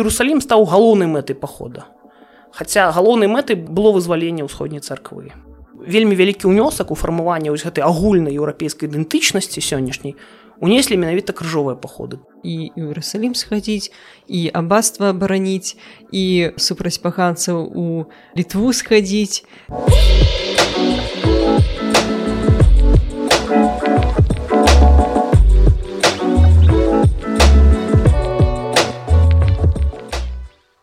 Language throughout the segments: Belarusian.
Іерусалім стаў галоўнай мэтай пахода. Хаця галоўнай мэтай было вызваленне ўсходняй царквы. Вельмі вялікі ўнёсак у фармаванне вось гэтай агульнай еўрапейскай ідэнтычнасці сённяшняй унеслі менавіта крыжовыя паходы. І Іерусалім схадзіць і абаства абараніць і супраць паганцаў у літву схадзіць.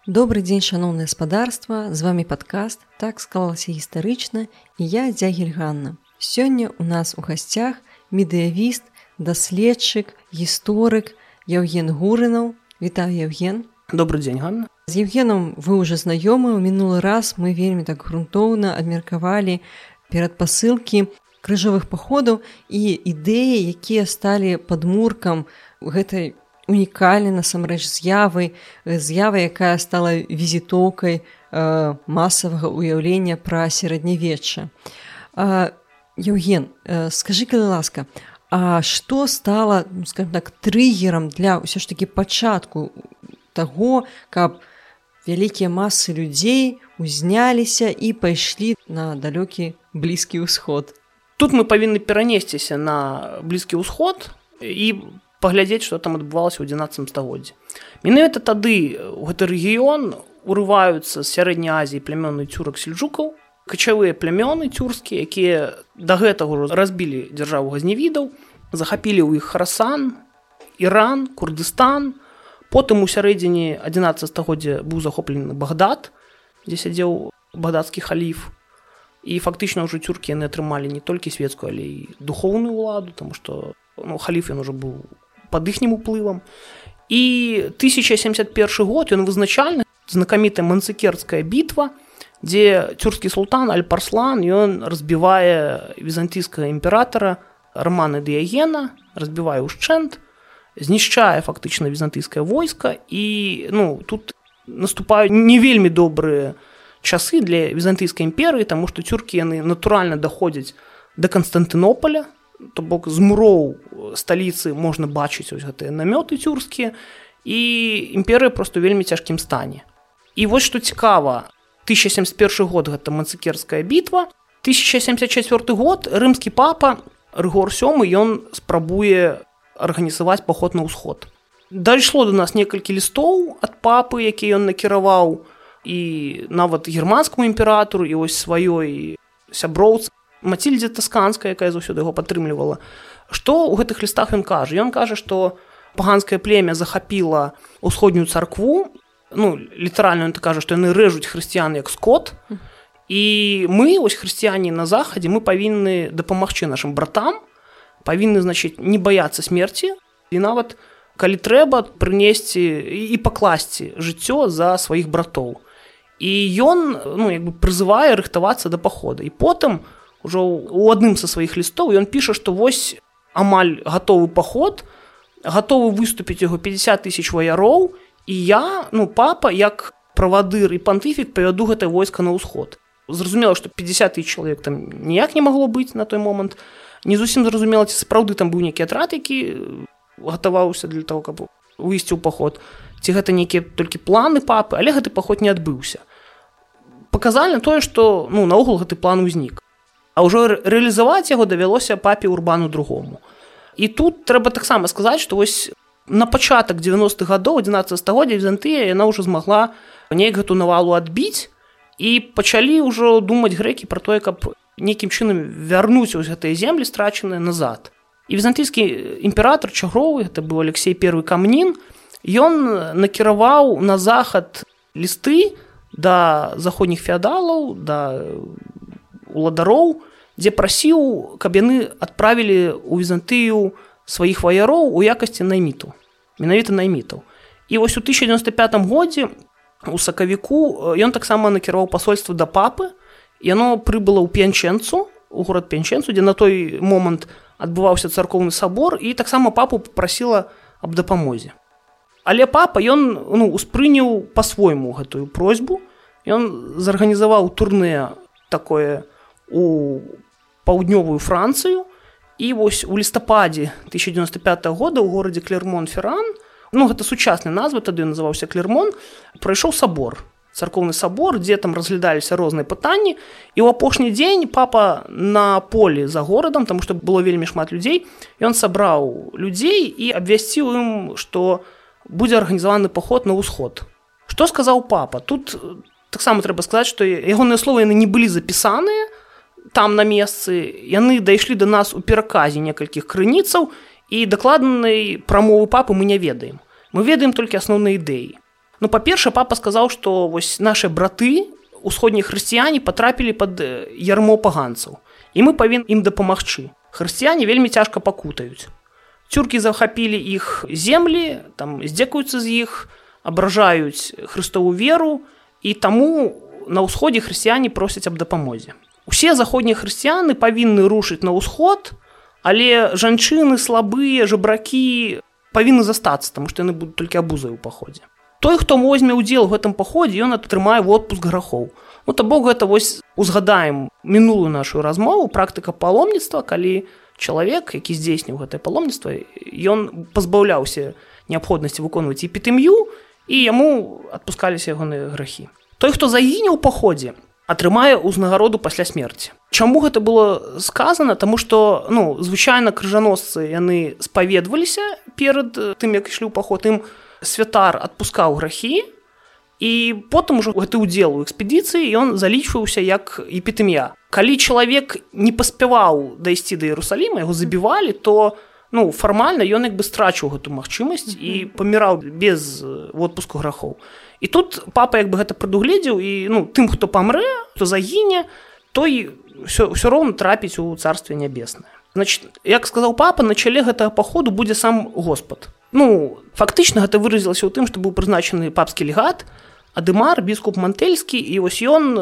Добры дзень шаноўна гаспадарства з вами падкаст так склалася гістарычна і я дзягель Ганна. Сёння у нас у гасцях медыявіст даследчык гісторык Яўген гурынаў вітаю Евген добрый дзень Ганна. З Евгенам вы уже знаёмы у мінулы раз мы вельмі так грунтоўна абмеркавалі перад пасылкі крыжавых паходаў і ідэі якія сталі падмуркам гэтай у унікальны насамрэч з'явы з'ява якая стала візітоўкай э, масавага ўяўлення пра сярэднявечча Еўген э, скажи калі ласка А што стала ну, скажем так трыгерам для ўсё ж таки пачатку таго каб вялікія масы людзей узняліся і пайшлі на далёкі блізкі ўсход тут мы павінны перанесціся на блізкі ўсход і паглядзець что там адбывалася ў 11 стагоддзе менавіта тады гэты рэгіён урываюцца з сярэдняй азіі плямёны цюрак сельджукаў качавыя плямёны цюрскія якія да гэтага разбілі дзяржаву газневідаў захапілі ў іх харасан Іран курдыстан. Потым у сярэдзіне 11 стагоддзя быў захоплены багдад дзе сядзеў багдадскі халіф. І фактычна ўжо цюркі яны атрымалі не толькі светскую але і духоўную ўладу тому что ну, халіф ён уже быў под іхнім уплывам. І 1071 год ён вызначальны знакамітая манцыкерская бітва дзе цюрскі султан альпарслан ён разбівае візантыйскага імператара романы дыягена разбівае ўшчэнт знішчае фактычна візантыйскае войска і ну тут наступаюць не вельмі добрыя часы для візантыйскай імперыі таму што цюркі яны натуральна даходзяць да канстантынополя то бок з муроў сталіцы можна бачыць ось гэтыя намёты цюрскія і імперыя просто вельмі цяжкім стане. І вось што цікава 1071 год гэта мацыкерская бітва 1074 год рымскі папа рыгор сёмы ён спрабуе арганізаваць паход на ўсход. Дайшло до нас некалькі лістоў ад папы які ён накіраваў і нават германскаму імператору і вось сваёй сяброўцы Мацільдзе тасканская, якая заўсёды яго падтрымлівала. Што ў гэтых лістах ён кажа? Ён кажа, што паганскае племя захапіла ўсходнюю царкву. Ну, літаральна ён кажа, што яны рэжуць хрысціян як скот. І мы вось хрысціяне на захадзе мы павінны дапамагчы нашим братам, павінны значыць не баяцца смерці і нават калі трэба прынесці і пакласці жыццё за сваіх братоў. І ён ну, як бы прызывае рыхтавацца да пахода. І потым, ўжо у адным са сваіх лістоў ён піша што вось амаль гатовы паход гатовы выступіць яго 50 тысяч ваяроў і я ну папа як правадыр і пантыфік павяду гэта войска на ўсход. Зразумела што 50 тысяч чалавек там ніяк не магло быць на той момант. Не зусім зразумела ці сапраўды там быў нейкі атрад які гатаваўся для того каб выйсці ў паход ці гэта нейкія толькі планы папы але гэты паход не адбыўся. Паказальна тое што ну наогул гэты план узнік А ўжо рэалізаваць яго давялося папе урбану другому. І тут трэба таксама сказаць, што вось на пачатак 90-х гадоў 11 стагоддзя візантыя яна ўжо змагла неяк гэту навалу адбіць і пачалі ўжо думаць грэкі пра тое, каб нейкім чынам вярнуць ось гэтыя землі страчаныя назад. І візантыйскі імператор чагровы гэта быў Алексей первый камнін, Ён накіраваў на захад лісты да заходніх феадалаў, да уладароў, дзе прасіў, каб яны адправілі ў візантыю сваіх ваяроў у якасці найміту менавіта наймітаў. І вось у 1095 годзе у сакавіку ён таксама накіраваў пасольства да папы яно прыбыла ў пянчэнцу у горад пянчэнцу, дзе на той момант адбываўся царкоўны сабор і таксама папу папрасіла аб дапамозе. Але папа ён ну, успрыняў па-свойму гэтую просьбу. Ён зарганізаваў турнэ такое у паўднёвую францыю. І вось у лістападзе 1095 года ў горадзе клермон ферран ну гэта сучасны назвы тады называўся клермон прайшоў сабор царкоўны сабор дзе там разглядаліся розныя пытанні. І ў апошні дзень папа на полі за горадам там што было вельмі шмат людзей ён сабраў людзей і абвясціў ім што будзе арганізаваны паход на ўсход. Што сказаў папа? Тут таксама трэба сказаць што ягоныя словы яны не былі запісаныя там на месцы яны дайшлі до нас у пераказе некалькіх крыніцаў і дакладнай прамовы папы мы не ведаем мы ведаем толькі асноўныя ідэі Ну па-перша, папа сказаў, што вось нашы браты усходнія хрысціяне патрапілі пад ярмо паганцаў. І мы павін ім дапамагчы. Хрысціяне вельмі цяжка пакутаюць. Цюркі захапілі іх землі, там здзекуюцца з іх, абражаюць хрыстову веру і таму на ўсходзе хрысціяне просяць аб дапамозе. Усе заходнія хрысціяны павінны рушыць на ўсход, але жанчыны слабыя, жабракі павінны застацца, таму што яны будуць толькі абузай у паходзе. Той хто возьме ўдзел у гэтым паходзе ён атрымае отпуск грахоў. Ну то бок гэта вось узгадаем мінулую нашу размову практыка паломніцтва калі чалавек які здзейсніў гэтае паломніцтва ён пазбаўляўся неабходнасці выконваць эпітэм'ю і яму адпускаліся ягоныя грахі. Той хто загіне ў паходзе атрымае ўзнагароду пасля смерці. Чаму гэта было сказано тому что ну звычайна крыжаносцы яны спаведваліся перад тым як ішлі ў паход ім у святар адпускаў грахі і потым ужо гэты ўдзел у экспедыцыі ён залічваўся як эпітэмія. Калі чалавек не паспяваў дайсці да Ерусаліма яго забівалі то ну фармальна ён як бы страчыў гэту магчымасць і паміраў без отпуску грахоў. І тут папа як бы гэта прадугледзеў і ну тым хто памрэ то загіне той ўсё, ўсё роўна трапіць у царстве нябеснае. Значит як сказаў папа на чале гэтага паходу будзе сам Господ. Ну фактычна гэта выразілася ў тым, што быў прызначаны папскі легат, Адымар, біскуп мантэльскі і вось ён э,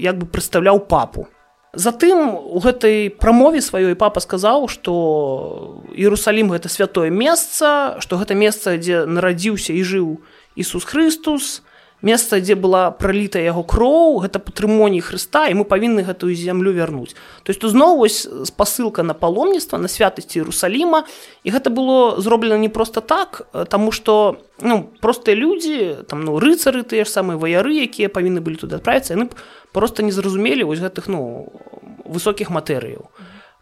як бы прадстаўляў папу. Затым у гэтай прамове сваёй папа сказаў, што Іерусалім гэта святое месца, што гэта месца, дзе нарадзіўся і жыў Ісус Христус, месца дзе была праліта яго кроў гэта патрымоніі Хрыста і мы павінны гэтую зямлю вярнуць. То есть зноў вось спасылка на паломніцтва на святасці Ерусаліма і гэта было зроблена не просто так тому что ну простыя людзі там ну рыцары тыя ж самыя ваяры якія павінны былі туды адправіцца яны б просто не зразумелі вось гэтых ну высокіх матэрыяў.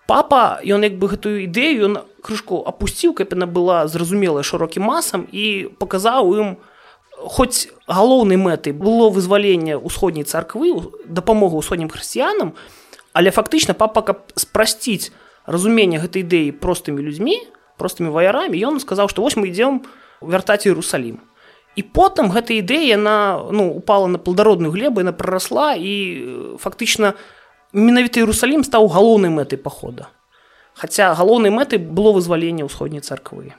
Папа ён як бы гэтую ідэю ён крышку апусціў каб яна была зразумелая шырокім масам і паказаў ім у хоць галоўнай мэтай было вызваленне ўсходняй царквы дапамога ўсходнім хрысціянам але фактычна папа каб спрасціць разуменне гэтай ідэі простымі людзьмі простымі ваярамі ён сказаў што вось мы ідзем вяртаць Ерусалім і потым гэта ідэя яна ну упала на плодародную глебу яна прарасла і фактычна менавіта Ерусалім стаў галоўнай мэтай пахода. Хаця галоўнай мэтай было вызваленне ўсходняй царквы.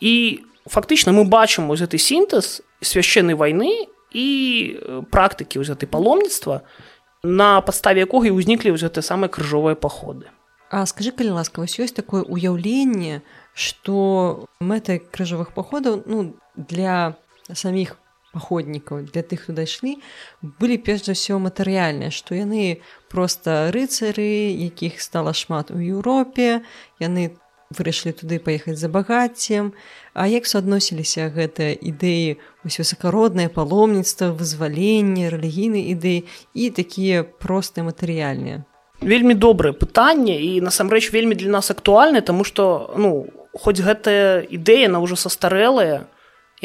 І фактычна мы бачым вось гэты сінтэз свяшчэннай вайны і практыкі ўзяты паломніцтва на падставе якога і ўзніклі вось гэты самыя крыжовыя паходы А скажи калі ласка вось ёсць такое уяўленне што мэтай крыжовых паходаў ну для саміх паходнікаў для тых хто дайшлі былі перш за ўсё матэрыяльныя што яны проста рыцары якіх стала шмат у Еўропе яны вырашылі туды паехаць за багаццем А як суадносіліся гэтыя ідэі? Вось высакароднае паломніцтва вызваленне рэлігійнай ідэі і такія простыя матэрыяльныя. Вельмі добрае пытанне і насамрэч вельмі для нас актуальна тому что ну хоць гэтая ідэя на ўжо састарэлая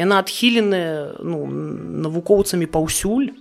яна адхіленая ну навукоўцамі паўсюль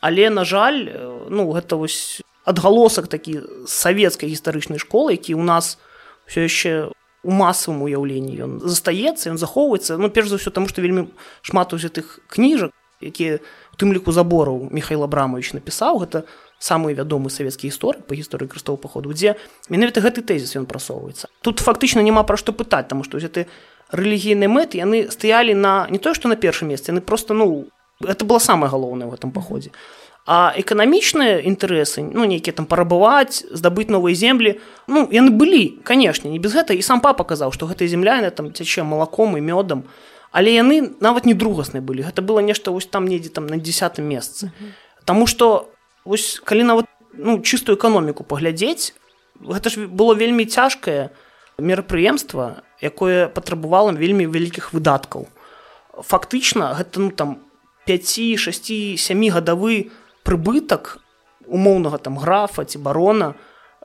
але на жаль ну гэта вось адгалосак такі савецкай гістарычнай школы які ў нас все яшчэ у масавым уяўленні ён застаецца ён захоўваецца ну перш за ўсё таму што вельмі шмат узятых кніжак якія тым ліку забораў михаил абрамович напісаў. Гэта самы вядомы савецкі гісторык па гісторыі крыстова паходу дзе менавіта гэты тэзіс ён прасоўваецца. Тут фактычна няма пра што пытаць таму што гэты рэлігійныя мэты яны стаялі на не тое што на першым месцы яны просто ну это было самае галоўнае в этом паходзе. а А эканамічныя інтарэсы ну нейкія там парабаваць здабыць новыя землі ну яны былі канешне не без гэта і сам папа казаў што гэтая земляна там цячэ малаком і мёдам але яны нават не другасныя былі гэта было нешта вось там недзе там на десятым месцы Таму што вось калі нават ну чыстую эканоміку паглядзець гэта ж было вельмі цяжкае мерапрыемства якое патрабавала вельмі вялікіх выдаткаў. Фактычна гэта ну там 5 6 7 гадавы прыбытак умоўнага там графа ці барона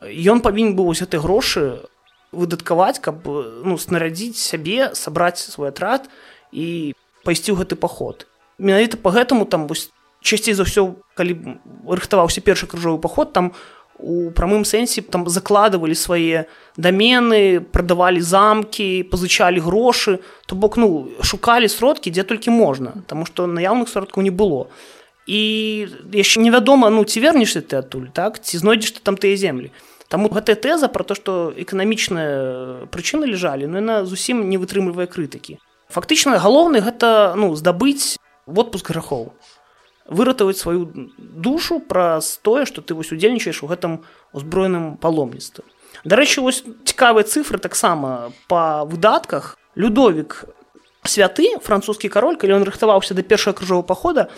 ён павінен быў вось гэты грошы выдаткаваць каб ну снарядзіць сябе сабраць свой атрад і пайсці ў гэты паход. Менавіта по гэтаму там вось часцей за ўсё калі рыхтаваўся першы крыжовы паход там у прамым сэнсе там закладывалі свае дамены прадавалі замкі пазычалі грошы то бок ну шукалі сродкі дзе толькі можна таму што наяўных сродкаў не было і яшчэ невядома ну ці вернешся ты адтуль так? Ці знойдзеш ты там тыя землі? Таму гэтая тэза пра то што эканамічныя прычыны ляжалі ну яна зусім не вытрымлівае крытыкі. Фактычна галоўны гэта ну здабыць отпуск грахоў. Выратаваць сваю душу праз тое што ты вось удзельнічаеш у гэтым узброеным паломніцтве. Дарэчы вось цікавыя цифры таксама па выдатках. Людовік святы французскі кароль калі ён рыхтаваўся да першага крыжового пахода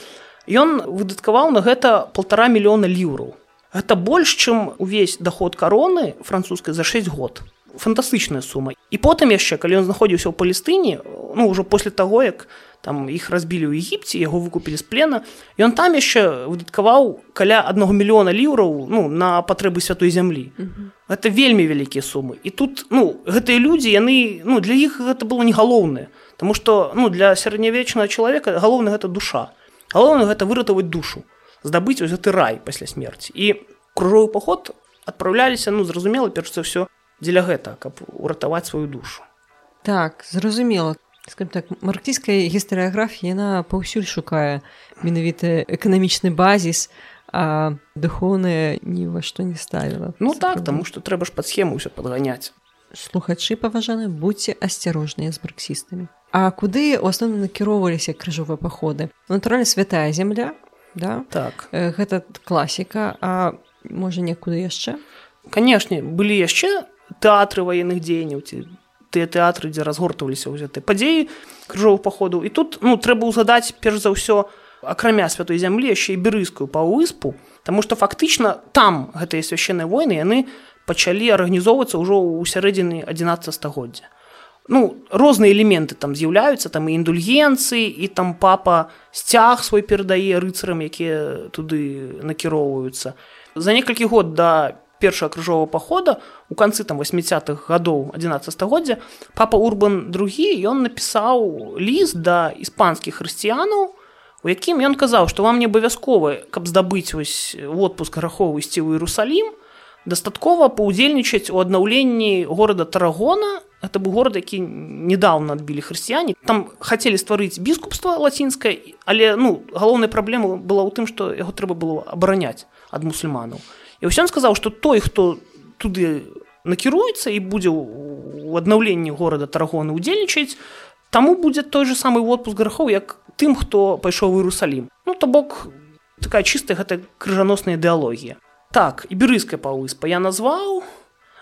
ён выдаткаваў на гэта полтора мільёна ліўраў. Гэта больш чым увесь доход кароны французскай за 6 год. Фантастычная сума. І потым яшчэ калі ён знаходзіўся ў палістыне ну ўжо после таго як там іх разбілі ў егіпце яго выкупілі з плена ён там яшчэ выдаткаваў каля аднаго мільёна ліўраў ну на патрэбы святой зямлі. Это вельмі вялікія сумы. І тут ну гэтыя людзі яны ну для іх гэта было не галоўнае. Таму што ну для сярэднявечнага чалавека галоўна гэта душа галоўна гэта выратаваць душу здабыць вось гэты рай пасля смерці. І кружовы паход адпраўляліся ну зразумела перш за ўсё дзеля гэта каб уратаваць сваю душу. Так зразумела. Так марксійская гістарыяграфія яна паўсюль шукае менавіта эканамічны базіс а духоўная ні ва што не ставіла. Ну так таму што трэба ж пад схему ўсё падганяць. Слухачы паважаны будьце асцярожныя з марксістамі А куды у асноўным накіроўваліся крыжовыя паходы? Натуральна святая земля да? Так. Гэта класіка. А можа некуды яшчэ? Канешне былі яшчэ тэатры ваенных дзеянняў ці тыя тэатры дзе разгортваліся ў гэтай падзеі крыжоў паходу і тут ну трэба ўзгадаць перш за ўсё акрамя святой зямлі яшчэ і берыскую паўвыспу Таму што фактычна там гэтыя священныя войны яны пачалі арганізоўвацца ўжо ў сярэдзіны 11 стагоддзя ну розныя элементы там з'яўляюцца там і індульгенцыі і там папа сцяг свой перадае рыцарам якія туды накіроўваюцца. За некалькі год да першага крыжового пахода у канцы там 80-х гадоў 11 стагоддзя папа урбан другі ён напісаў ліст да іспанскіх хрысціянаў у якім ён казаў што вам не абавязкова каб здабыць вось отпуск граховы ісці ў Іерусалім дастаткова паўдзельнічаць у аднаўленні горада тарагона. Это быў горад які недавно адбілі хрысціяне. Там хацелі стварыць біскупства лацінскае але ну галоўная праблема была ў тым што яго трэба было абараняць ад мусульманаў. І ўсё сказаў што той хто туды накіруецца і будзе у аднаўленні горада тарагоны удзельнічаць таму будзе той же самы отпуск грахоў як тым хто пайшоў у Іерусалім. Ну то бок такая чыстая гэта крыжаносная ідэалогія так іберыйская паўыспа я назваў.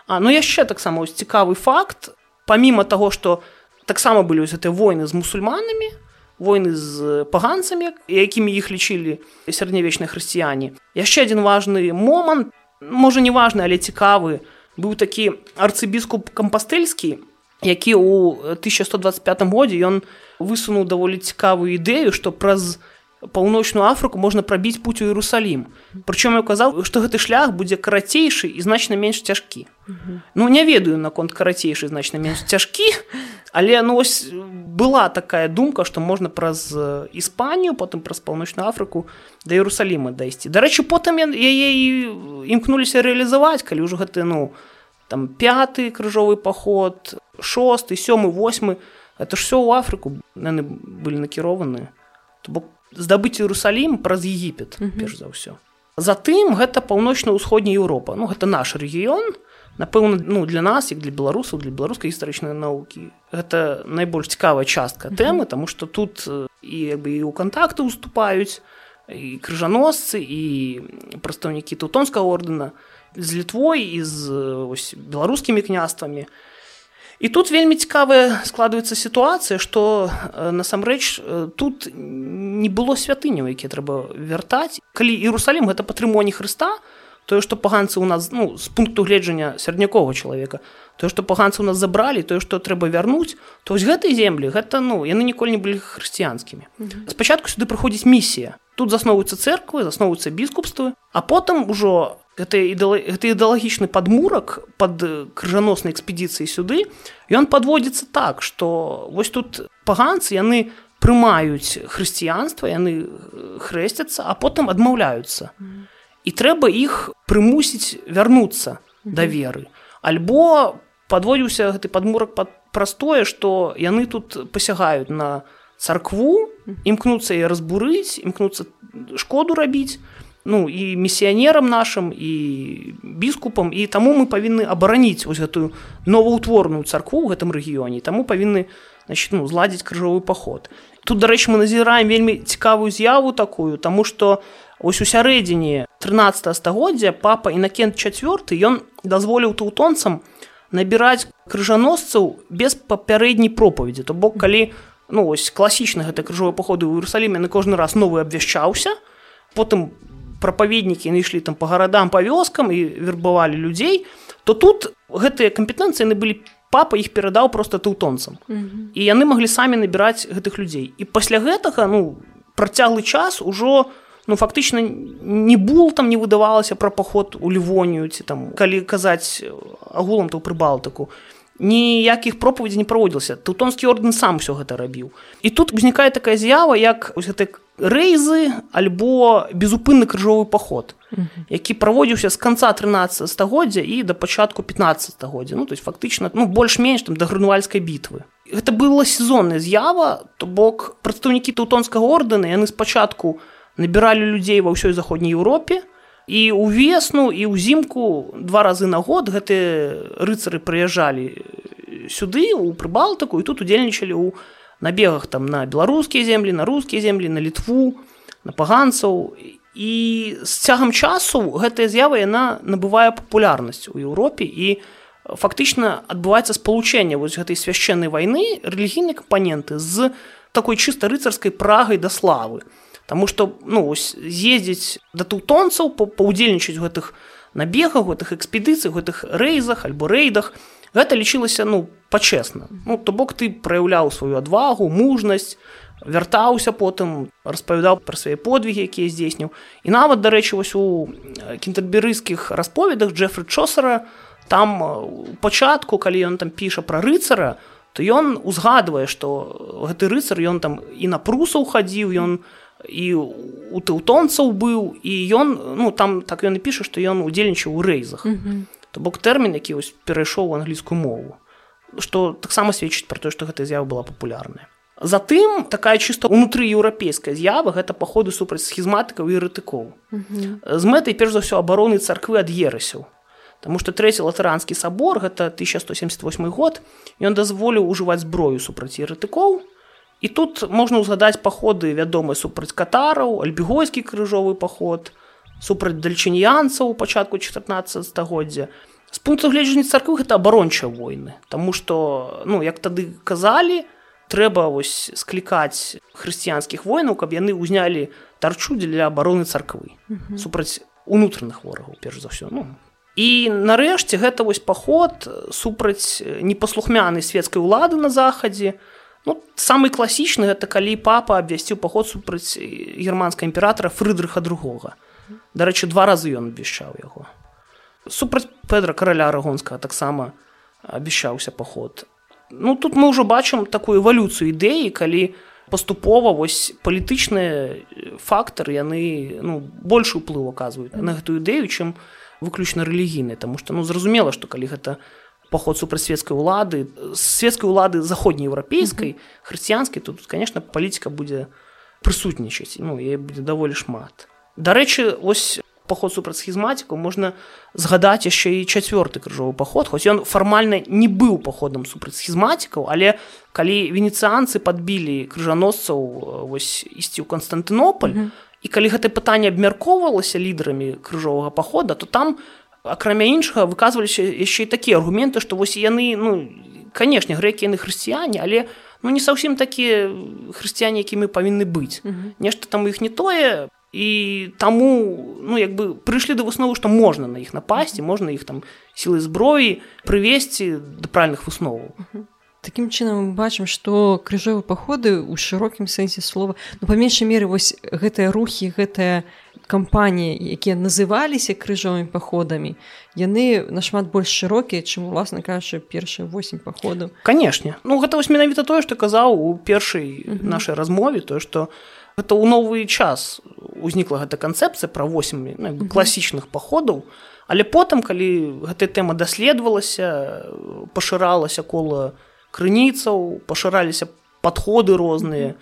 А ну яшчэ таксама ось цікавы факт. Помимо того что таксама былі вось гэты войны з мусульманамі войны з паганцамі якімі іх лічылі сярэднявечныя хрысціяне. Яшчэ один важны момант можа не важны але цікавы. Быў такі арцыбіскуп кампастэльскі які ў 1125 годзе ён высунуў даволі цікавую ідэю што праз паўночную афрыку можна прабіць путь у Іерусалім прычым я казаў што гэты шлях будзе карацейшы і значна менш цяжкі ну не ведаю наконт карацейшы значна менш цяжкі але ну ось была такая думка што можна праз іспанію потым праз паўночную афрыку да Іерусаліма дайсці дарэчы потым яе імкнуліся рэалізаваць калі ўжо гэты ну там пяты крыжовы паход шосты сёмы восьмы это ж все ў афрыку яны былі накіраваны то бок здабыць Іерусалім праз егіпет перш за ўсё. Затым гэта паўночна-ўсходняя Еўропа. Ну гэта наш рэгіён. Напэўна ну для нас як для беларусаў для беларускай гістарычнай навукі гэта найбольш цікавая частка тэмы тому что тут і як бы і ў кантакты уступаюць і крыжаносцы і прадстаўнікі тутонскага ордэна з літвой і з ось, беларускімі княствамі І тут вельмі цікавая складваецца сітуацыя, што насамрэч тут не было святыняў, якія трэба вяртаць. Калі Іерусалім гэта патрымоні Хрыста, тое што паганцы у нас ну з пункту гледжання сярэднякова чалавека тое што паганцы у нас забралі тое што трэба вярнуць то вось гэтай землі гэта ну яны ніколі не былі хрысціянскімі. Спачатку сюды прыходзіць місія. Тут засновваюцца церквы засновваюцца біскупствы а потым ужо гэта ідэалагічны падмурак пад крыжаноснай экспедыцыі сюды ён падводзіцца так што вось тут паганцы яны прымаюць хрысціянства яны хрэсцяцца а потым адмаўляюцца і трэба іх прымусіць вярнуцца да веры. Альбо подводзіўся гэты падмурак пад простое што яны тут пасягаюць на царкву імкнуцца і разбурыць імкнуцца шкоду рабіць ну і місіянерам нашим і біскупам. І таму мы павінны абараніць ось гэтую новаўтворную царкву ў гэтым рэгіёне таму павінны значит ну зладзіць крыжовы паход тут дарэчы мы назіраем вельмі цікавую з'яву такую тому что ось у сярэдзіне 13 стагоддзя папа інакент четверт ён дазволіў таутонцам набіраць крыжаносцаў без папярэдняй пропаведзі то бок калі ну ось класічна гэта крыжовы паходы ў Іерусаліме на кожны раз новы абвяшчаўся потым прапаведнікі ішлі там по гарадам па вёскам і вербавалі людзей то тут гэтыя кампетэнцыі яны былі папа іх перадаў просто таутонцам mm -hmm. і яны маглі самі набіраць гэтых людзей. І пасля гэтага ну працяглы час ужо ну фактычна не был там не выдавалася пра паход у лівонію ці там калі казаць агулам то ў прыбалтыку. Ніякіх пропаведзі не праводзілася. Тутонскі ордэн сам все гэта рабіў. І тут узнікае такая з'ява як гэты рэйзы альбо безупынны крыжовы паход які праводзіўся з канца 13 стагоддзя і да пачатку 15 стагоддзя ну то есть фактычна ну больш-менш там да грынвальскай бітвы. Гэта была сезонная з'ява то бок прадстаўнікі тутонскага ордэна яны спачатку у набіралі людзей ва ўсёй заходняй Еўропе і увесну і ўзімку два разы на год гэтыя рыцары прыязджалі сюды у прыбалтыку і тут удзельнічалі ў набегах там на беларускія землі на рускія землі на літву на паганцаў і з цягам часу гэтая з'ява яна набывае папулярнасць у Еўропе і фактычна адбываецца спалучэнне вось гэтай свяшчэннай вайны рэлігійнай кампаненты з такой чыста рыцарскай прагай да славы. Таму што ну, з'ездзіць да тутонцаў паўдзельнічаць гэтых набегах гэтых экспедыцый гэтых рэйзах альбо рэйдах гэта лічылася ну пачесна ну то бок ты праяўляў сваю адвагу мужнасць вяртаўся потым распавядаў пра свае подвігі якія здзейсніў. І нават дарэчы вось у кінтаберыйскіх расповедах джефры чосара там у пачатку калі ён там піша пра рыцара то ён узгадвае што гэты рыцар ён там і на прусаў хадзіў ён і у тэўтонцаў быў і ён ну там так ён і піша што ён удзельнічаў у рэйзах. Mm -hmm. То бок тэрмін які вось перайшоў у англійскую мову што таксама сведчыць пра тое што гэта з'ява была папулярная затым такая чыста унутры еўрапейская з'ява гэта паходы супраць схізматыкаў і рытыкоў mm -hmm. з мэтай перш за ўсё абароны царквы ад ерасяў. Таму што трэці латаранскі сабор гэта 1178 год ён дазволіў ужываць зброю супраць ерытыкоў І тут можна ўзгадаць паходы вядомыя супраць катараў, альбігойскі крыжовы паход, супраць дальчынянцаў у пачатку 14 стагоддзя. З пункту гледжання царквы гэта абарончыя войны, Таму што ну, як тады казалі, трэба вось склікаць хрысціянскіх войнаў, каб яны ўзнялі тарчу для абароны царквы супраць унутраных ворагаў перш за ўсё. Ну. І нарэшце гэта вось паход супраць непаслухмянай свецкай улады на захадзе, Ну, самый класічны гэта калі папа абвясціў паход супраць германска імператора фрыдрыха другога дарэчы два разы ён абвяшчаў яго супраць педра караля арагонскага таксама абяшаўся паход ну тут мы ўжо бачым такую эвалюцыю ідэі калі паступова вось палітычныя фактары яны ну больш уплыў аказваюць на гэтую ідэю чым выключна рэлігійныя тому что ну зразумела што калі гэта не поход супраць светской улады светской улады заходнееўрапейскай хрысціянскай тут конечно палітика будзе прысутнічаць ну е будзе даволі шмат дарэчы ось поход супраць схізматіку можна згадаць яшчэ і чацвёрты крыжовы паход хоць ён фармальна не быў паходам супраць схізматікаў але калі венецыянцы подбілі крыжаносцаў вось ісці ў константынополь mm -hmm. і калі гэтае пытанне абмяркоўвалася лідарамі крыжовага пахода то там акрамя іншага выказваліся яшчэ і такія аргументы што вось яны ну канешне грэкі яны хрысціяне але ну не саўсім такія хрысціяне якімі павінны быць нешта там іх не тое і таму ну як бы прыйшлі да выснову што можна на іх напасці можна іх там сілы зброі прывесці да правільных высноваў. Такім чынам мы бачым што крыжовы паходы ў шырокім сэнсе слова. Ну па меншай меры вось гэтыя рухі гэтая кампаніі якія называліся крыжовымі паходамі яны нашмат больш шырокія чым уласна кажучы першыя восемь паходаў. Канешне. Ну гэта вось менавіта тое што казаў у першай нашай размове тое што гэта ў новы час узнікла гэта канцэпцыя пра 8 ну, класічных паходаў. Але потым калі гэтая тэма даследавалася пашыралася кола крыніцаў пашыраліся падходы розныя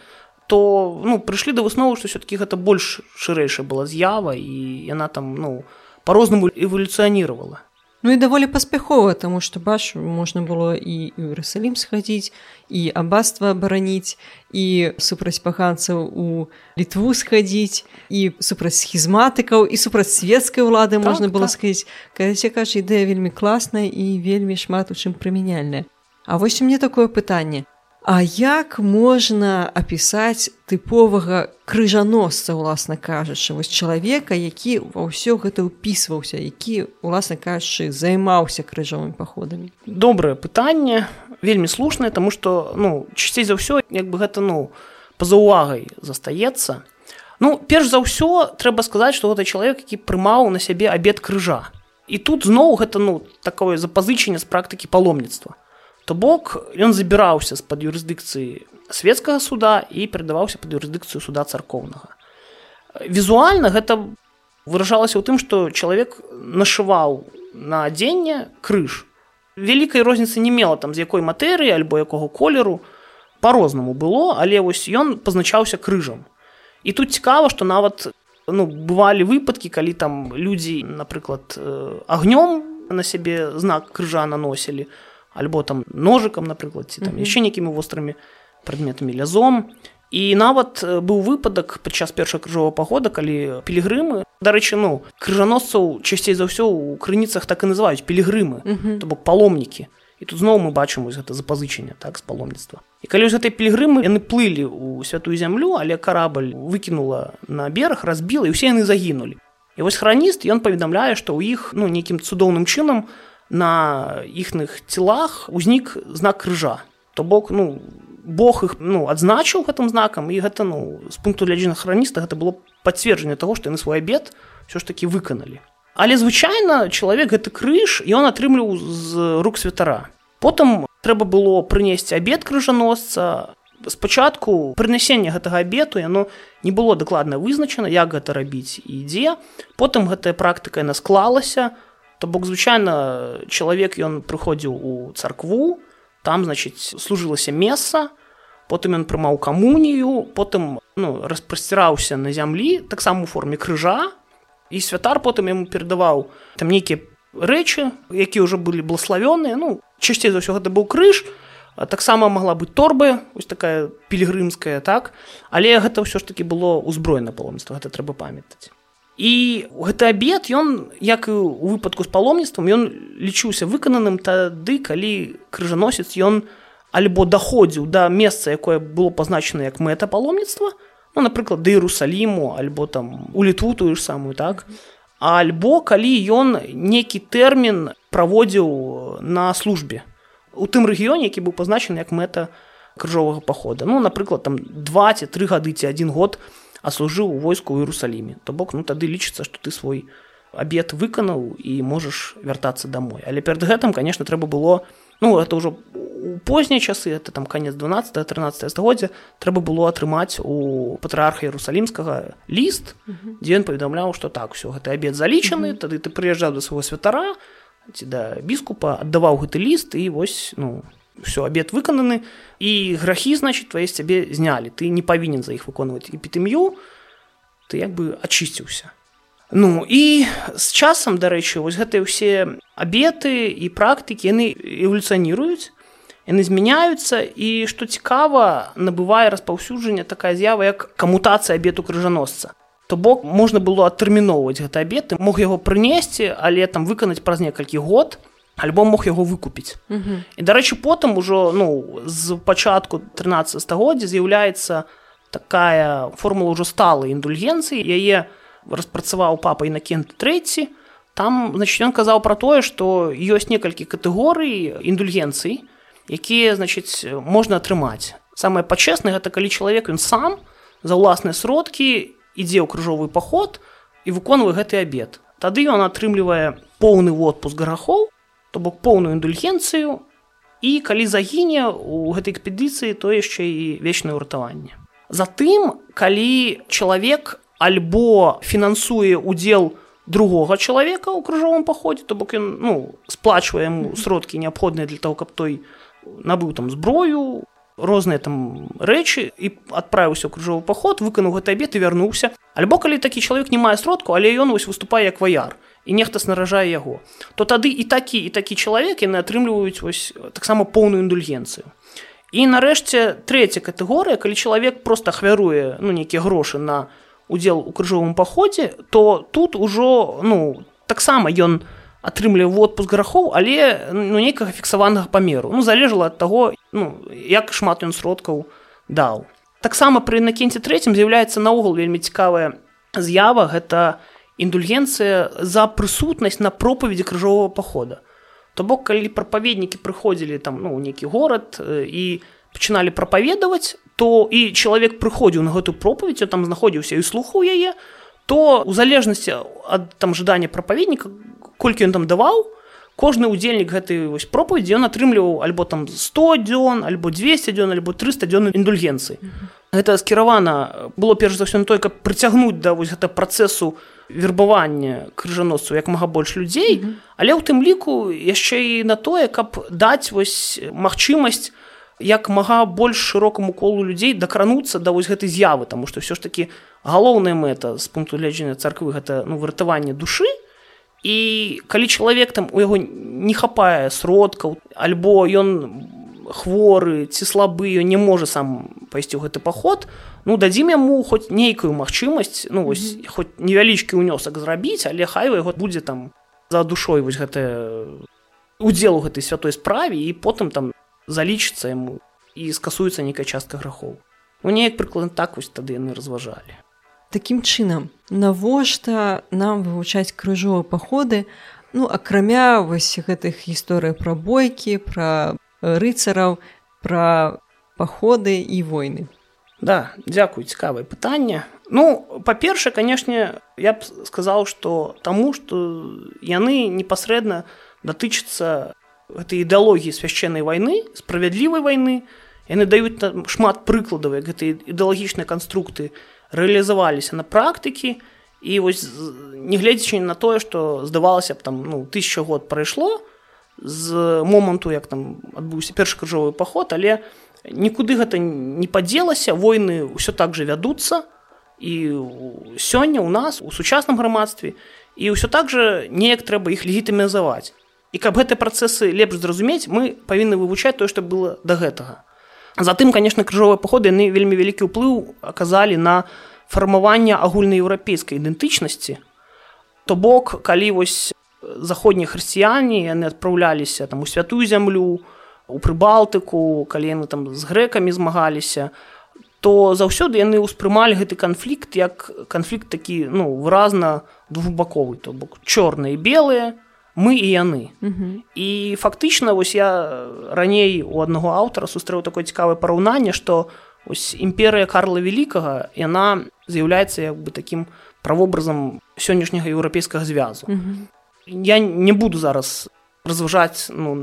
то ну прыйшлі да высновы што все-таки гэта больш шырэйшая была з'ява і яна там ну по-рознаму эволюцыяніравала Ну і даволі паспяхова, таму што бачу можна было і ў Рысалім схадзіць і абаства абараніць і супраць паганцаў у літву схадзіць і супраць схізматыкаў і супраць свецкай улады так, можна было так. сказаць кажа кажа ідэя вельмі класная і вельмі шмат у чым прымяняльная А вось у мне такое пытанне А як можна апісаць тыповага крыжаносца уласна кажучы? Вось чалавека які ва ўсё гэта ўпісваўся які уласна кажучы займаўся крыжовымі паходамі. Добрае пытанне вельмі слушнае тому что ну часцей за ўсё як бы гэта ну па-за увагай застаецца. Ну перш за ўсё трэба сказаць что гэта чалавек які прымаў на сябе абед крыжа. І тут зноў гэта ну такое запазычанне з практыкі паломніцтва То бок ён забіраўся з-пад юрысдыкцыі светецкага суда і перадаваўся пад юрысдыкцыю суда царкоўнага. Візуальна гэта выражалася ў тым, што чалавек нашываў на адзенне крыж. Вялікай розніцы не мела там з якой матэрыі альбо якога колеру по-рознаму было, але вось ён пазначаўся крыжам. І тут цікава, што нават ну, бывалі выпадкі, калі там людзі, напрыклад, агнём на сябе знак крыжа наносілі, альбо там ножикам напрыклад ці там mm -hmm. яшчэ нейкімі вострымі прадметамі лязом і нават быў выпадак падчас першага крыжового пахода калі пілігрымы дарэчы ну крыжаносцаў часцей за ўсё у крыніцах так і называюць пілігрымы mm -hmm. то бок паломнікі і тут зноў мы бачым вось гэта запазычанне так з паломніцтва і калі гэтай пілігрымы яны плылі ў святую зямлю але карабль выкінула на бераг разбіла і ўсе яны загінулі і вось храніст ён паведамляе што ў іх ну нейкім цудоўным чынам у на іхных целах узнік знак крыжа то бок ну Бог их ну адзначыў гэтым знакам і гэта ну з пункту глядзіна храніста гэта было пацверджанне того што яны свой абед все ж таки выканалі. Але звычайна чалавек гэты крыж ён атрымліваў з рук святара. Потым трэба было прынесці абед крыжаносца. Спачатку прынясення гэтага абету яно не было дакладна вызначана як гэта рабіць і ідзе потым гэтая практыка яна склалася то бок звычайна чалавек ён прыходзіў у царкву, там значыць служылася месца, потым ён прымаў камунію, потым ну, распрасціраўся на зямлі, таксама у форме крыжа. І святар потым яму перадаваў там нейкія рэчы, якія ўжо былі блаславёныя. Ну, часцей за ўсё гэта быў крыж, таксама магла быць торбы, ось такая пілігрымская так, але гэта ўсё ж такі было ўзброена паломніцтва, гэта трэба памятаць і гэты абед ён як і у выпадку з паломніцтвам ён лічыўся выкананым тады калі крыжаносец ён альбо даходзіў да месца якое было пазначана як мэта паломніцтва ну напрыклад да Ерусаліму альбо там у літву тую ж самую так? Альбо калі ён некі тэрмін праводзіў на службе у тым рэгіёне які быў пазначаны як мэта крыжовага пахода. Ну напрыклад там два ці тры гады ці один год у а служыў у войску ў Ерусаліме то бок ну тады лічыцца што ты свой абед выканаў і можаш вяртацца домой але перад гэтым конечно трэба было ну это ўжо у позняй часы это там конец 12 13 стагоддзя трэба было атрымаць у патрыарха Ерусалімскага ліст дзе ён паведамляў што так все гэты абед залічаны тады ты прыязджаў да свайго святара ці да біскупа аддаваў гэты ліст і вось ну все абед выкананы і грахі значит твае з цябе знялі ты не павінен за іх выконваць эпітэмію ты як бы ачысціўся ну і з часам дарэчы вось гэтыя ўсе абеты і практыкі яны эволюцыяніруюць яны змяняюцца і што цікава набывае распаўсюджання такая з'ява як камутацыя абету крыжаносца. То бок можна было адтэрміноўваць гэта абет мог яго прынесці але там выканаць праз некалькі год альбом мог яго выкупіць mm -hmm. і дарэчы потым ужо ну з пачатку 13 стагоддзя з'яўляецца такая формула ўжо стала індульгенцыі яе распрацаваў папа інакент трэці там значит ён казаў пра тое што ёсць некалькі катэгорый індульгенцый якія значыць можна атрымаць самае пачеснае гэта калі чалавек ён сам за ўласныя сродкі ідзе ў крыжовы паход і выконвае гэты абед тады ён атрымлівае поўны отпуск грахоў то бок поўную індульгенцыю і калі загіне у гэтай экспедыцыі то яшчэ і вечнае ўратаванне. Затым калі чалавек альбо фінансуе удзел другога чалавека ў крыжовым паходзе то бок ён ну сплачвае яму сродкі неабходныя для того каб той набыў там зброю розныя там рэчы і адправіўся ў крыжовы паход выканаў гэты абед і вярнуўся. Альбо калі такі чалавек не мае сродку але ён вось выступае як ваяр і нехта снаражае яго то тады і такі і такі чалавек яны атрымліваюць вось таксама поўную індульгенцыю. І нарэшце трэця катэгорыя калі чалавек просто ахвяруе ну нейкія грошы на удзел у крыжовым паходзе то тут ужо ну таксама ён не атрымлівае отпуск грахоў але ну нейкага фіксаванага памеру. Ну залежала ад таго ну як шмат ён сродкаў даў. Таксама пры накенце трэцім з'яўляецца наогул вельмі цікавая з'ява гэта індульгенцыя за прысутнасць на пропаведзі крыжового пахода. То бок калі прапаведнікі прыходзілі там ну нейкі горад і пачыналі прапаведаваць то і чалавек прыходзіў на гэтую пропаведь там знаходзіўся і слухаў яе то у залежнасці ад там жадання прапаведніка колькі ён там даваў кожны удзельнік гэтай вось пропаведзі ён атрымліваў альбо там 100 дзён альбо 200 дзён альбо 300 дзён індульгенцыі гэта скіравана было перш за ўсё на той каб прыцягнуць да вось гэта працэсу вербавання крыжаносцу як мага больш людзей але ў тым ліку яшчэ і на тое каб даць вось магчымасць як мага больш шырокаму колу людзей дакрануцца да вось гэтай з'явы таму што ўсё ж такі галоўная мэта з пункту гледжання царквы гэта ну выратаванне душы. І калі чалавек там у яго не хапае сродкаў альбо ён хворы ці слабы ён не можа сам пайсці ў гэты паход ну дадзім яму хоць нейкую магчымасць ну вось mm -hmm. хоць невялічкі ўнёсак зрабіць але хай яго будзе там за душой вось гэта удзел у гэтай святой справе і потым там залічыцца яму і скасуецца нейкая частка грахоў ну неяк прыкладна так вось тады яны разважалі Такім чынам, навошта нам вывучаць крыжовыя паходы, ну акрамя вось гэтых гісторый пра бойкі, пра рыцараў, пра паходы і войны. Да, дзякуй цікавае пытанне. Ну, па-першае, канешне, я б сказаў, што таму, што яны непасрэдна датычацца гэтай ідэалогіі свяшчэннай вайны, справядлівай вайны. Яны даюць шмат прыкладаў, як гэтай ідэалагічнай канструкты рэалізаваліся на практыкі і вось нягледзячы на тое што здавалася б там ну тысяча год прайшло з моманту як там адбыўся першы крыжовы паход але нікуды гэта не падзелася войны ўсё так жа вядуцца. І сёння ў нас у сучасным грамадстве і ўсё так жа неяк трэба іх легітымізаваць. І каб гэтыя працэсы лепш зразумець мы павінны вывучаць тое што было да гэтага. Затым, конечно, крыжовыя паходы яны вельмі вялікі ўплыў аказалі на фармаванне агульнаеўрапейскай ідэнтычнасці. То бок, калі вось заходнія хрысціяне яны адпраўляліся там у святую зямлю, у прыбалтыку, калі яны там з грэкамі змагаліся, то заўсёды яны ўспрымалі гэты канфлікт як канфлікт такі ну, выразна двухбаковы, то бок чорныя і белыя, мы і яны uh -huh. і фактычна вось я раней у аднаго аўтара сустрэў такое цікавае параўнанне што ось імперыя карла великкага яна з'яўляецца як бы таким правобразам сённяшняга еўрапейскага звязу uh -huh. я не буду зараз разважаць ну,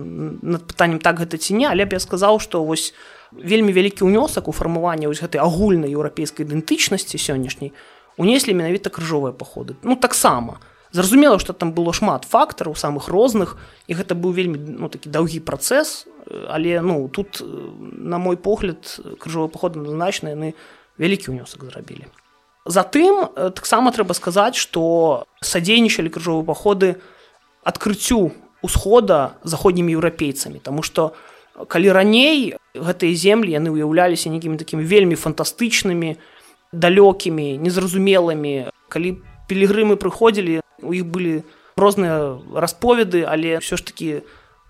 над пытаннем так гэта ці не але б я сказаў што вось вельмі вялікі ўнёсак у фармаванне вось гэтай агульнай еўрапейскай ідэнтычнасці сённяшняй унеслі менавіта крыжовыя паходы. Ну таксама. Зразумела што там было шмат фактараў самых розных і гэта быў вельмі ну, такі даўгі працэс але ну тут на мой погляд крыжовы паход значна яны вялікі ўнёсак зрабілі. Затым таксама трэба сказаць што садзейнічалі крыжовыя паходы адкрыццю усхода заходнімі еўрапейцамі. Таму што калі раней гэтыя землі яны ўяўляліся нейкімі такімі вельмі фантастычнымі далёкімі незразумелымі. Калі пілігрымы прыходзілі у іх былі розныя расповеды але ўсё ж таки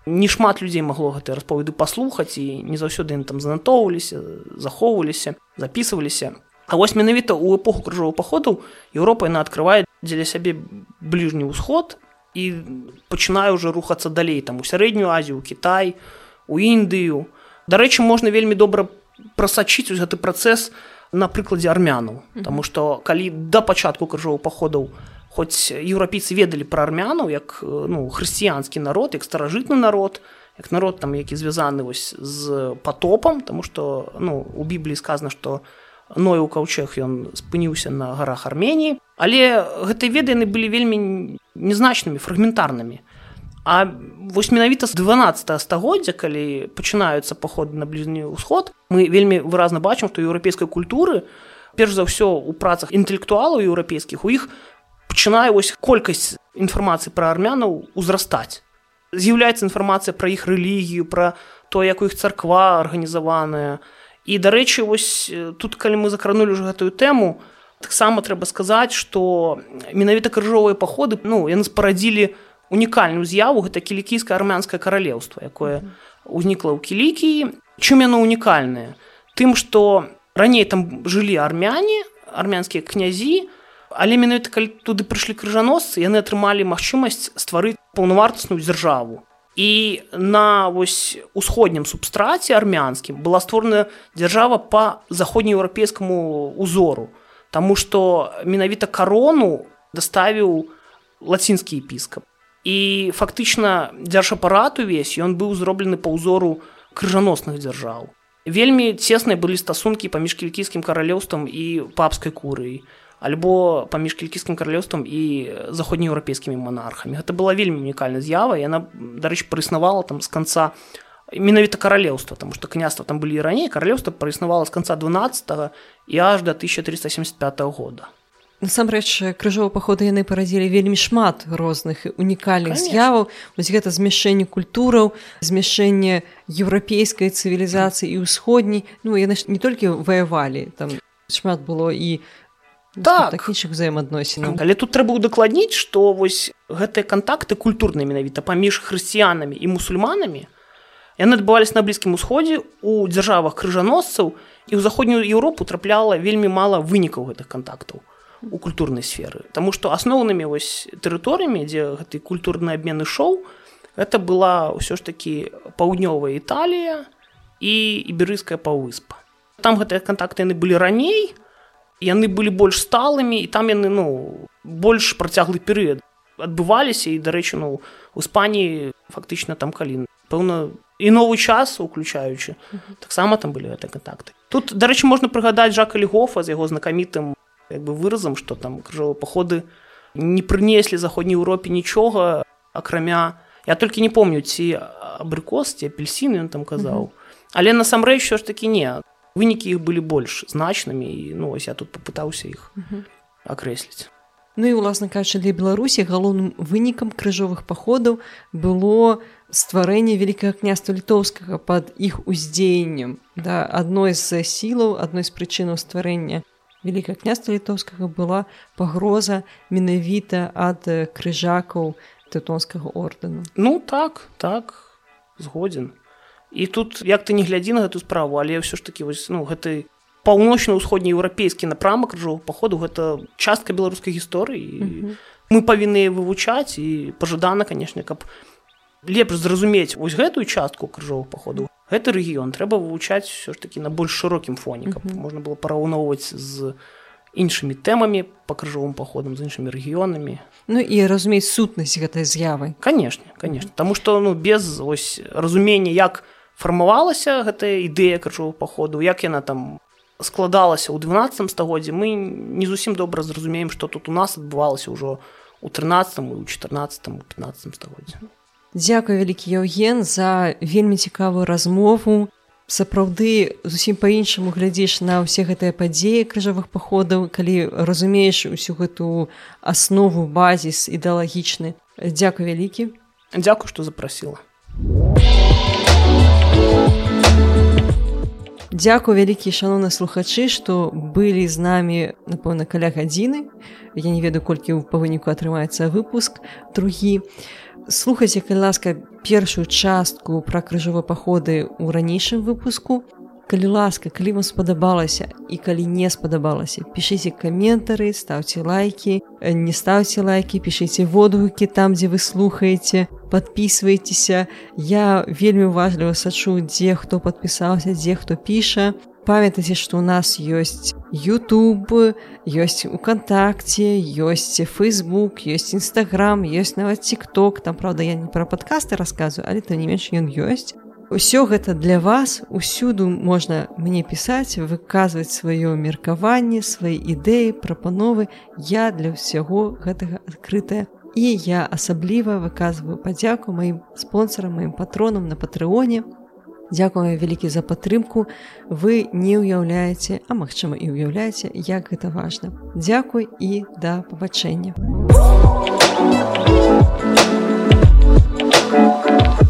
не шмат людзей магло гэтыя распаведы паслухаць і не заўсёды ім там занатоўваліся захоўваліся записываліся А вось менавіта ў эпоху крыжовых паходаў Еўропа яна адкрывае дзеля сябе бліжні ўсход і пачынае ўжо рухацца далей. Там у сярэднюю азію Кітай у Індыю Дарэчы можна вельмі добра прасачыць гэты працэс на прыкладзе армянаў. Таму што калі да пачатку крыжовых паходаў хоць еўрапейцы ведалі пра армянаў як ну хрысціянскі народ як старажытны народ як народ там які звязаны вось з потопам тому что ну у бібліі сказано что у ной у каўчэх ён спыніўся на гарах арменії але гэтыя веды яны былі вельмі незначнымі фрагментарнымі а вось менавіта з 12 стагоддзя калі пачынаюцца паходы на бліжні ўсход мы вельмі выразна бачым што еўрапейскай культуры перш за ўсё у працах інтэлектуалаў еўрапейскіх у іх пачынае вось колькасць інфармацыі пра армянаў узрастаць. З'яўляецца інфармацыя пра іх рэлігію пра то як у іх царква арганізаваная. І дарэчы вось тут калі мы закранули ўжо гэтую тэму таксама трэба сказаць что менавіта крыжовыя паходы ну яны спарадзілі унікальную з'яву гэта кілікійскае армянскае каралеўства якое узнікла ў кілікіі. Чым яно унікальнае? Тым что раней там жылі армяне армянскія князі але менавіта калі туды прыйшлі крыжаносцы яны атрымалі магчымасць стварыць паўнавартасную дзяржаву. І на вось усходнім субстраце армянскім была створана дзяржава по заходнееўрапейскаму узору Таму што менавіта карону даставіў лацінскі епіскап і фактычна дзяржапарат увесь ён быў зроблены па ўзору крыжаносных дзяржаў вельмі цесныя былі стасункі паміж кількійскім каралеўствам і папскай курыі альбо паміж кількійскім каралёўствам і заходнееўрапейскімі монархамі гэта была вельмі унікальная з'ява яна дарэчы праіснавала там з канца менавіта каралеўства там што княства там былі раней каралеўства праіснавала з канца 12 і аж до 1375 года. Насамрэч крыжовы паходы яны парадзілі вельмі шмат розных унікальных з'яваў. Вось гэта змяшэнне культураў змяшэнне еўрапейскай цывілізацыі і ўсходняй. Ну яны ж не толькі ваявалі там шмат было і так. такіх взаемаадносінаў але тут трэба удакладніць што вось гэтыя кантакты культурныя менавіта паміж хрысціянамі і мусульманамі яны адбывались на блізкім усходзе у дзяржавах крыжаносцаў і ў заходнюю Еўропу трапляла вельмі мала вынікаў гэтых кантактаў у культурнай сферы. Таму што асноўнымі вось тэрыторыямі дзе гэты культурны абмен ішоў это была ўсё ж такі паўднёвая Італія і іберыйская паўвыспа там гэтыя кантакты яны былі раней яны былі больш сталымі і там яны ну больш працяглы перыяд адбываліся і дарэчы ну у спаніі фактычна там калі пэўна і новы час уключаючы. Таксама там былі гэтыя кантакты. Тут дарэчы можна прыгадаць жака лігофа з яго знакамітым як бы выразам што там крыжовыя паходы не прынеслі заходняй Еўропе нічога акрамя я толькі не помню ці абрыкос ці апельсіны ён там казаў. Але насамрэч що ж такі не вынікі іх былі больш значнымі і ну вось я тут попытаўся іх акрэсліць Ну і уласна кажучы для беларусі галоўным вынікам крыжовых паходаў было стварэнне вялікага княства літоўскага под іх уздзеяннем. Да адной з сілаў адной з прычынаў стварэння вялікае княства літоўскага была пагроза менавіта ад крыжакаў тэўтонскага ордэну. Ну так так згодзін. І тут як ты не глядзі на гэту справу але ўсё ж таки вось ну гэты паўночна-ўсходні еўрапейскі напрамак крыжоў паходу гэта частка беларускай гісторыі. Mm -hmm. мы павінны вывучаць і пажадана канешне каб лепш зразумець вось гэтую частку крыжовых паходу гэты рэгіён трэба вывучаць все ж таки на больш шырокім фоне каб mm -hmm. можна было параўноўваць з іншымі тэмамі па крыжовым паходам з іншымі рэгіёнамі. Ну і разумець сутнасць гэтай з'явы. Канешне конечно Таму што ну без ось разумення як фармавалася гэтая ідэя крыжовых паходу як яна там складалася ў 12 стагоддзе мы не зусім добра зразумеем што тут у нас адбывалася ўжо у 13 і у 14 15 стагоддзе Дзякуй вялікі Яўген за вельмі цікавую размову. Сапраўды зусім па-іншаму глядзіш на ўсе гэтыя падзеі крыжавых паходаў калі разумееш усю гэту аснову базіс ідэалагічны. Дзякуй вялікі. Дзякуй што запрасіла. Дзякую вялікія шаноўныя слухачы, што былі з намі напэўна каля гадзіны. Я не ведаю, колькі па выніку атрымаецца выпуск другі. слухайце калі ласка першую частку пра крыжовыя паходы ў ранейшым выпуску калі ласка калі вам спадабалася і калі не спадабалася пішыце каментары ставце лайки. Не ставце лайки пішыце водгукі там дзе вы слухаеце подписывайтеся я вельмі уважліва сачу дзе хто подпісаўся дзе хто піша памятайце што у нас ёсць youtube ёсць укантакце ёсць facebook ёсць нстаграм ёсць нават тикток там правда я не пра падкасты расказваю але то не менш ён ёсць Усё гэта для вас усюду можна мне пісаць, выказваць сваё меркаванне, свае ідэі, прапановы. Я для ўсяго гэтага адкрытая. І я асабліва выказваю падзяку маім спонсорам, маім патронам на патрыоне. Дзякуем вялікі за падтрымку. Вы не ўяўляеце, а магчыма, і ўяўляеце, як гэта важна. Дзякуй і да пабачэння. Thank you.